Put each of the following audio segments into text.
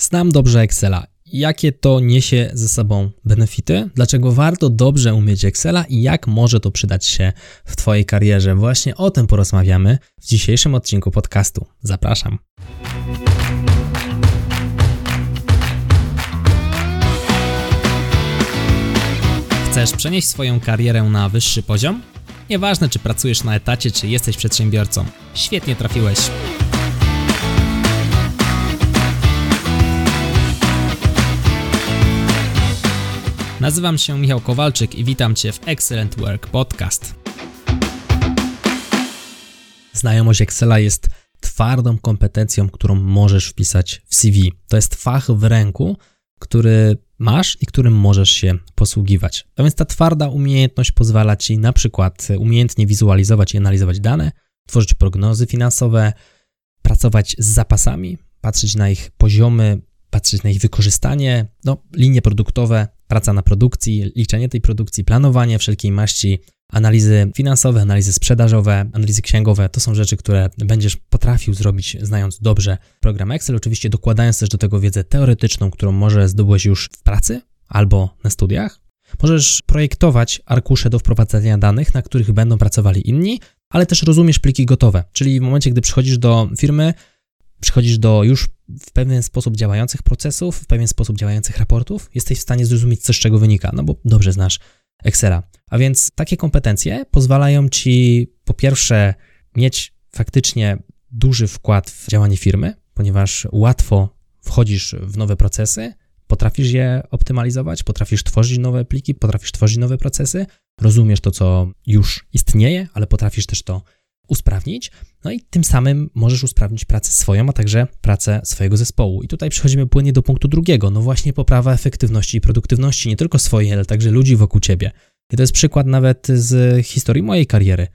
Znam dobrze Excela. Jakie to niesie ze sobą benefity? Dlaczego warto dobrze umieć Excela i jak może to przydać się w Twojej karierze? Właśnie o tym porozmawiamy w dzisiejszym odcinku podcastu. Zapraszam. Chcesz przenieść swoją karierę na wyższy poziom? Nieważne, czy pracujesz na etacie, czy jesteś przedsiębiorcą. Świetnie trafiłeś. Nazywam się Michał Kowalczyk i witam Cię w Excellent Work Podcast. Znajomość Excela jest twardą kompetencją, którą możesz wpisać w CV. To jest fach w ręku, który masz i którym możesz się posługiwać. A więc ta twarda umiejętność pozwala Ci na przykład umiejętnie wizualizować i analizować dane, tworzyć prognozy finansowe, pracować z zapasami, patrzeć na ich poziomy, patrzeć na ich wykorzystanie, no, linie produktowe, praca na produkcji, liczenie tej produkcji, planowanie wszelkiej maści, analizy finansowe, analizy sprzedażowe, analizy księgowe. To są rzeczy, które będziesz potrafił zrobić, znając dobrze program Excel, oczywiście dokładając też do tego wiedzę teoretyczną, którą może zdobyłeś już w pracy albo na studiach. Możesz projektować arkusze do wprowadzania danych, na których będą pracowali inni, ale też rozumiesz pliki gotowe, czyli w momencie, gdy przychodzisz do firmy, przychodzisz do już w pewien sposób działających procesów, w pewien sposób działających raportów, jesteś w stanie zrozumieć, co z czego wynika, no bo dobrze znasz Excela. A więc takie kompetencje pozwalają ci po pierwsze mieć faktycznie duży wkład w działanie firmy, ponieważ łatwo wchodzisz w nowe procesy, potrafisz je optymalizować, potrafisz tworzyć nowe pliki, potrafisz tworzyć nowe procesy, rozumiesz to, co już istnieje, ale potrafisz też to usprawnić, no i tym samym możesz usprawnić pracę swoją, a także pracę swojego zespołu. I tutaj przechodzimy płynnie do punktu drugiego, no właśnie poprawa efektywności i produktywności nie tylko swojej, ale także ludzi wokół ciebie. I to jest przykład nawet z historii mojej kariery.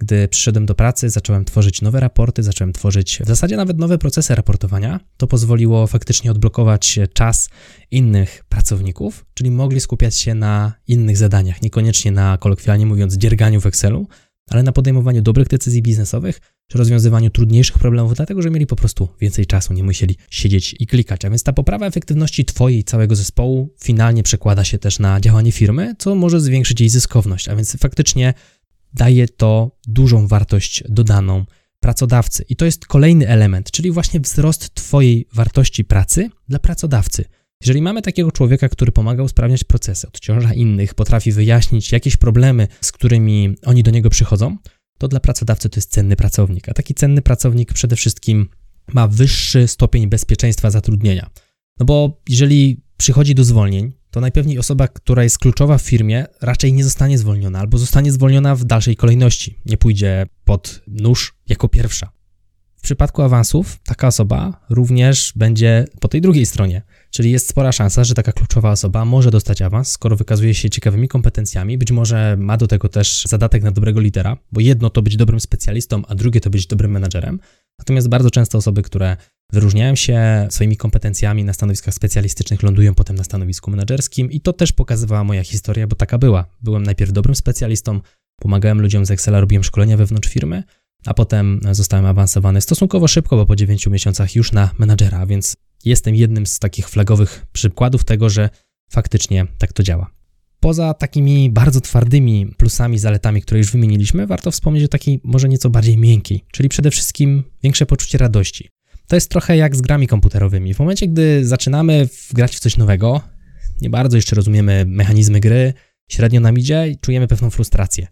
Gdy przyszedłem do pracy, zacząłem tworzyć nowe raporty, zacząłem tworzyć w zasadzie nawet nowe procesy raportowania. To pozwoliło faktycznie odblokować czas innych pracowników, czyli mogli skupiać się na innych zadaniach, niekoniecznie na kolokwialnie mówiąc dzierganiu w Excelu, ale na podejmowaniu dobrych decyzji biznesowych czy rozwiązywaniu trudniejszych problemów, dlatego że mieli po prostu więcej czasu, nie musieli siedzieć i klikać. A więc ta poprawa efektywności Twojej całego zespołu finalnie przekłada się też na działanie firmy, co może zwiększyć jej zyskowność. A więc faktycznie daje to dużą wartość dodaną pracodawcy. I to jest kolejny element, czyli właśnie wzrost Twojej wartości pracy dla pracodawcy. Jeżeli mamy takiego człowieka, który pomaga usprawniać procesy, odciąża innych, potrafi wyjaśnić jakieś problemy, z którymi oni do niego przychodzą, to dla pracodawcy to jest cenny pracownik. A taki cenny pracownik przede wszystkim ma wyższy stopień bezpieczeństwa zatrudnienia. No bo jeżeli przychodzi do zwolnień, to najpewniej osoba, która jest kluczowa w firmie, raczej nie zostanie zwolniona, albo zostanie zwolniona w dalszej kolejności. Nie pójdzie pod nóż jako pierwsza. Przypadku awansów taka osoba również będzie po tej drugiej stronie, czyli jest spora szansa, że taka kluczowa osoba może dostać awans, skoro wykazuje się ciekawymi kompetencjami, być może ma do tego też zadatek na dobrego lidera, bo jedno to być dobrym specjalistą, a drugie to być dobrym menadżerem. Natomiast bardzo często osoby, które wyróżniają się swoimi kompetencjami na stanowiskach specjalistycznych, lądują potem na stanowisku menedżerskim i to też pokazywała moja historia, bo taka była. Byłem najpierw dobrym specjalistą, pomagałem ludziom z Excela, robiłem szkolenia wewnątrz firmy, a potem zostałem awansowany stosunkowo szybko, bo po 9 miesiącach już na menadżera, więc jestem jednym z takich flagowych przykładów tego, że faktycznie tak to działa. Poza takimi bardzo twardymi plusami, zaletami, które już wymieniliśmy, warto wspomnieć o takiej może nieco bardziej miękkiej, czyli przede wszystkim większe poczucie radości. To jest trochę jak z grami komputerowymi. W momencie, gdy zaczynamy grać w coś nowego, nie bardzo jeszcze rozumiemy mechanizmy gry, średnio nam idzie i czujemy pewną frustrację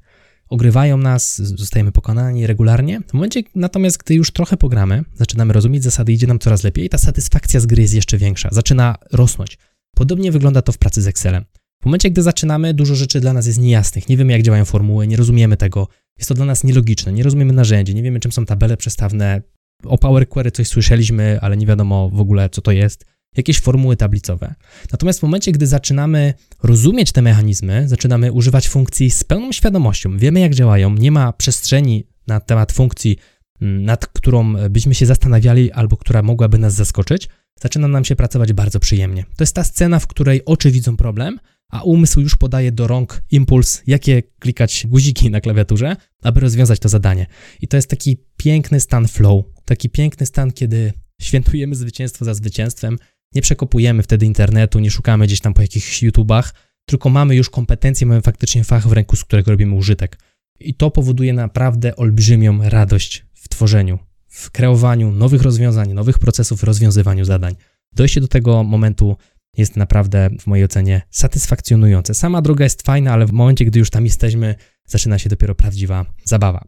ogrywają nas, zostajemy pokonani regularnie. W momencie natomiast, gdy już trochę pogramy, zaczynamy rozumieć zasady, idzie nam coraz lepiej, ta satysfakcja z gry jest jeszcze większa, zaczyna rosnąć. Podobnie wygląda to w pracy z Excelem. W momencie, gdy zaczynamy, dużo rzeczy dla nas jest niejasnych, nie wiemy jak działają formuły, nie rozumiemy tego, jest to dla nas nielogiczne, nie rozumiemy narzędzi, nie wiemy czym są tabele przestawne, o Power Query coś słyszeliśmy, ale nie wiadomo w ogóle co to jest jakieś formuły tablicowe. Natomiast w momencie, gdy zaczynamy rozumieć te mechanizmy, zaczynamy używać funkcji z pełną świadomością, wiemy jak działają, nie ma przestrzeni na temat funkcji, mm, nad którą byśmy się zastanawiali albo która mogłaby nas zaskoczyć, zaczyna nam się pracować bardzo przyjemnie. To jest ta scena, w której oczy widzą problem, a umysł już podaje do rąk impuls, jakie klikać guziki na klawiaturze, aby rozwiązać to zadanie. I to jest taki piękny stan flow, taki piękny stan, kiedy świętujemy zwycięstwo za zwycięstwem, nie przekopujemy wtedy internetu, nie szukamy gdzieś tam po jakichś YouTubach, tylko mamy już kompetencje, mamy faktycznie fach w ręku, z którego robimy użytek. I to powoduje naprawdę olbrzymią radość w tworzeniu, w kreowaniu nowych rozwiązań, nowych procesów, rozwiązywaniu zadań. Dojście do tego momentu jest naprawdę w mojej ocenie satysfakcjonujące. Sama droga jest fajna, ale w momencie, gdy już tam jesteśmy, zaczyna się dopiero prawdziwa zabawa.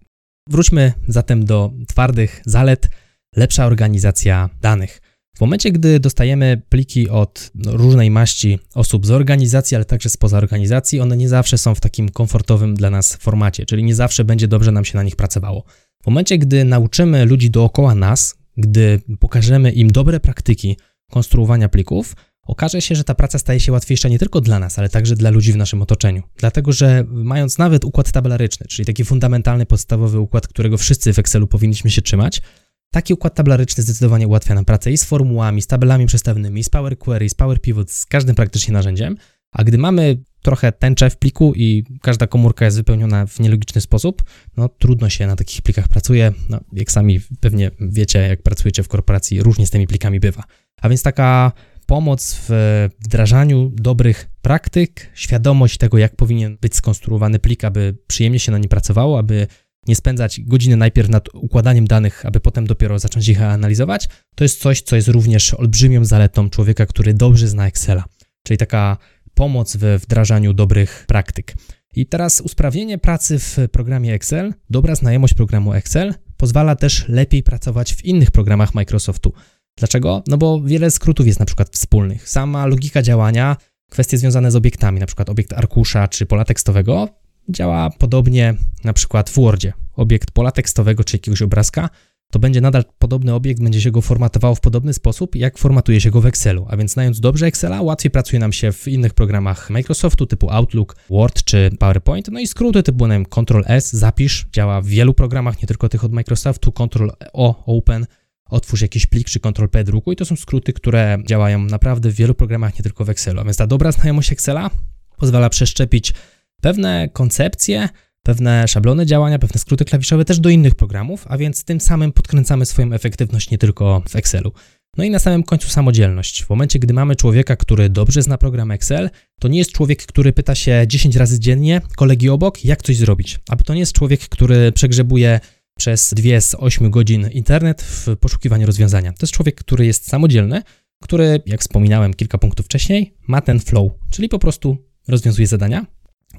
Wróćmy zatem do twardych zalet, lepsza organizacja danych. W momencie, gdy dostajemy pliki od różnej maści osób z organizacji, ale także spoza organizacji, one nie zawsze są w takim komfortowym dla nas formacie, czyli nie zawsze będzie dobrze nam się na nich pracowało. W momencie, gdy nauczymy ludzi dookoła nas, gdy pokażemy im dobre praktyki konstruowania plików, okaże się, że ta praca staje się łatwiejsza nie tylko dla nas, ale także dla ludzi w naszym otoczeniu. Dlatego, że mając nawet układ tabelaryczny, czyli taki fundamentalny, podstawowy układ, którego wszyscy w Excelu powinniśmy się trzymać, Taki układ tablaryczny zdecydowanie ułatwia nam pracę i z formułami, z tabelami przestawnymi, z Power Query, z Power Pivot, z każdym praktycznie narzędziem. A gdy mamy trochę tęczę w pliku i każda komórka jest wypełniona w nielogiczny sposób, no trudno się na takich plikach pracuje. No, jak sami pewnie wiecie, jak pracujecie w korporacji, różnie z tymi plikami bywa. A więc taka pomoc w wdrażaniu dobrych praktyk, świadomość tego, jak powinien być skonstruowany plik, aby przyjemnie się na nim pracowało, aby nie spędzać godziny najpierw nad układaniem danych, aby potem dopiero zacząć ich analizować, to jest coś, co jest również olbrzymią zaletą człowieka, który dobrze zna Excela. Czyli taka pomoc we wdrażaniu dobrych praktyk. I teraz usprawnienie pracy w programie Excel, dobra znajomość programu Excel pozwala też lepiej pracować w innych programach Microsoftu. Dlaczego? No bo wiele skrótów jest na przykład wspólnych. Sama logika działania, kwestie związane z obiektami, na przykład obiekt arkusza czy pola tekstowego, działa podobnie na przykład w Wordzie. Obiekt pola tekstowego czy jakiegoś obrazka to będzie nadal podobny obiekt, będzie się go formatowało w podobny sposób, jak formatuje się go w Excelu. A więc znając dobrze Excela, łatwiej pracuje nam się w innych programach Microsoftu typu Outlook, Word czy PowerPoint. No i skróty typu nem Ctrl S, zapisz, działa w wielu programach, nie tylko tych od Microsoftu, Ctrl O, Open, otwórz jakiś plik czy Ctrl P druku i to są skróty, które działają naprawdę w wielu programach, nie tylko w Excelu. A więc ta dobra znajomość Excela pozwala przeszczepić pewne koncepcje, pewne szablony działania, pewne skróty klawiszowe też do innych programów, a więc tym samym podkręcamy swoją efektywność nie tylko w Excelu. No i na samym końcu samodzielność. W momencie, gdy mamy człowieka, który dobrze zna program Excel, to nie jest człowiek, który pyta się 10 razy dziennie kolegi obok, jak coś zrobić. Albo to nie jest człowiek, który przegrzebuje przez 2 z 8 godzin internet w poszukiwaniu rozwiązania. To jest człowiek, który jest samodzielny, który, jak wspominałem kilka punktów wcześniej, ma ten flow, czyli po prostu rozwiązuje zadania,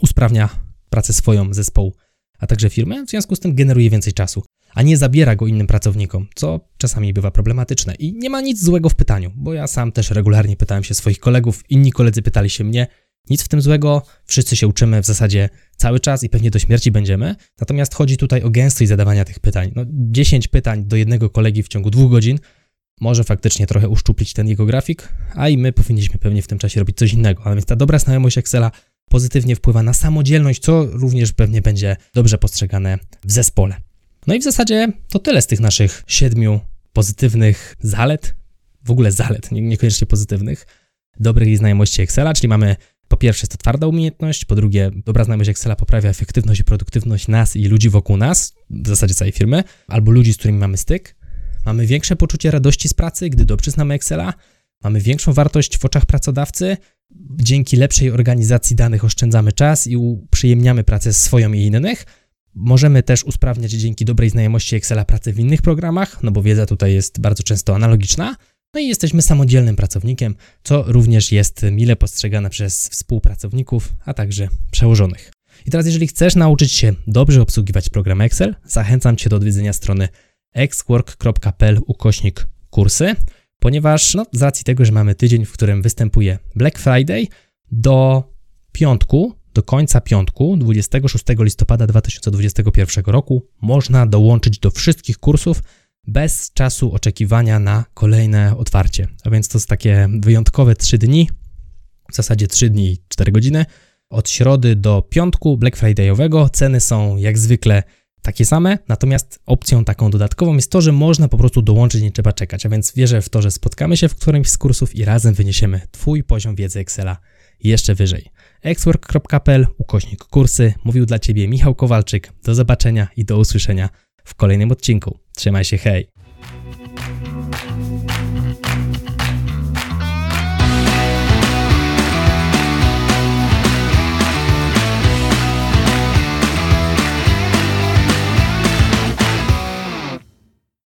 usprawnia pracę swoją zespołu, a także firmy, w związku z tym generuje więcej czasu, a nie zabiera go innym pracownikom, co czasami bywa problematyczne. I nie ma nic złego w pytaniu, bo ja sam też regularnie pytałem się swoich kolegów, inni koledzy pytali się mnie, nic w tym złego, wszyscy się uczymy w zasadzie cały czas i pewnie do śmierci będziemy. Natomiast chodzi tutaj o gęstość zadawania tych pytań. No, 10 pytań do jednego kolegi w ciągu dwóch godzin może faktycznie trochę uszczuplić ten jego grafik, a i my powinniśmy pewnie w tym czasie robić coś innego. A więc ta dobra znajomość Excela pozytywnie wpływa na samodzielność, co również pewnie będzie dobrze postrzegane w zespole. No i w zasadzie to tyle z tych naszych siedmiu pozytywnych zalet, w ogóle zalet, niekoniecznie pozytywnych, dobrych znajomości Excela, czyli mamy po pierwsze jest to twarda umiejętność, po drugie dobra znajomość Excela poprawia efektywność i produktywność nas i ludzi wokół nas, w zasadzie całej firmy, albo ludzi, z którymi mamy styk. Mamy większe poczucie radości z pracy, gdy dobrze znamy Excela, mamy większą wartość w oczach pracodawcy, dzięki lepszej organizacji danych oszczędzamy czas i uprzyjemniamy pracę swoją i innych. Możemy też usprawniać dzięki dobrej znajomości Excela pracę w innych programach, no bo wiedza tutaj jest bardzo często analogiczna. No i jesteśmy samodzielnym pracownikiem, co również jest mile postrzegane przez współpracowników, a także przełożonych. I teraz, jeżeli chcesz nauczyć się dobrze obsługiwać program Excel, zachęcam Cię do odwiedzenia strony xwork.pl ukośnik kursy ponieważ no, z racji tego, że mamy tydzień, w którym występuje Black Friday, do piątku, do końca piątku, 26 listopada 2021 roku, można dołączyć do wszystkich kursów bez czasu oczekiwania na kolejne otwarcie. A więc to jest takie wyjątkowe 3 dni, w zasadzie 3 dni i 4 godziny. Od środy do piątku Black Fridayowego ceny są jak zwykle takie same, natomiast opcją taką dodatkową jest to, że można po prostu dołączyć, nie trzeba czekać, a więc wierzę w to, że spotkamy się w którymś z kursów i razem wyniesiemy Twój poziom wiedzy Excela jeszcze wyżej. xwork.pl ukośnik kursy mówił dla Ciebie Michał Kowalczyk. Do zobaczenia i do usłyszenia w kolejnym odcinku. Trzymaj się, hej!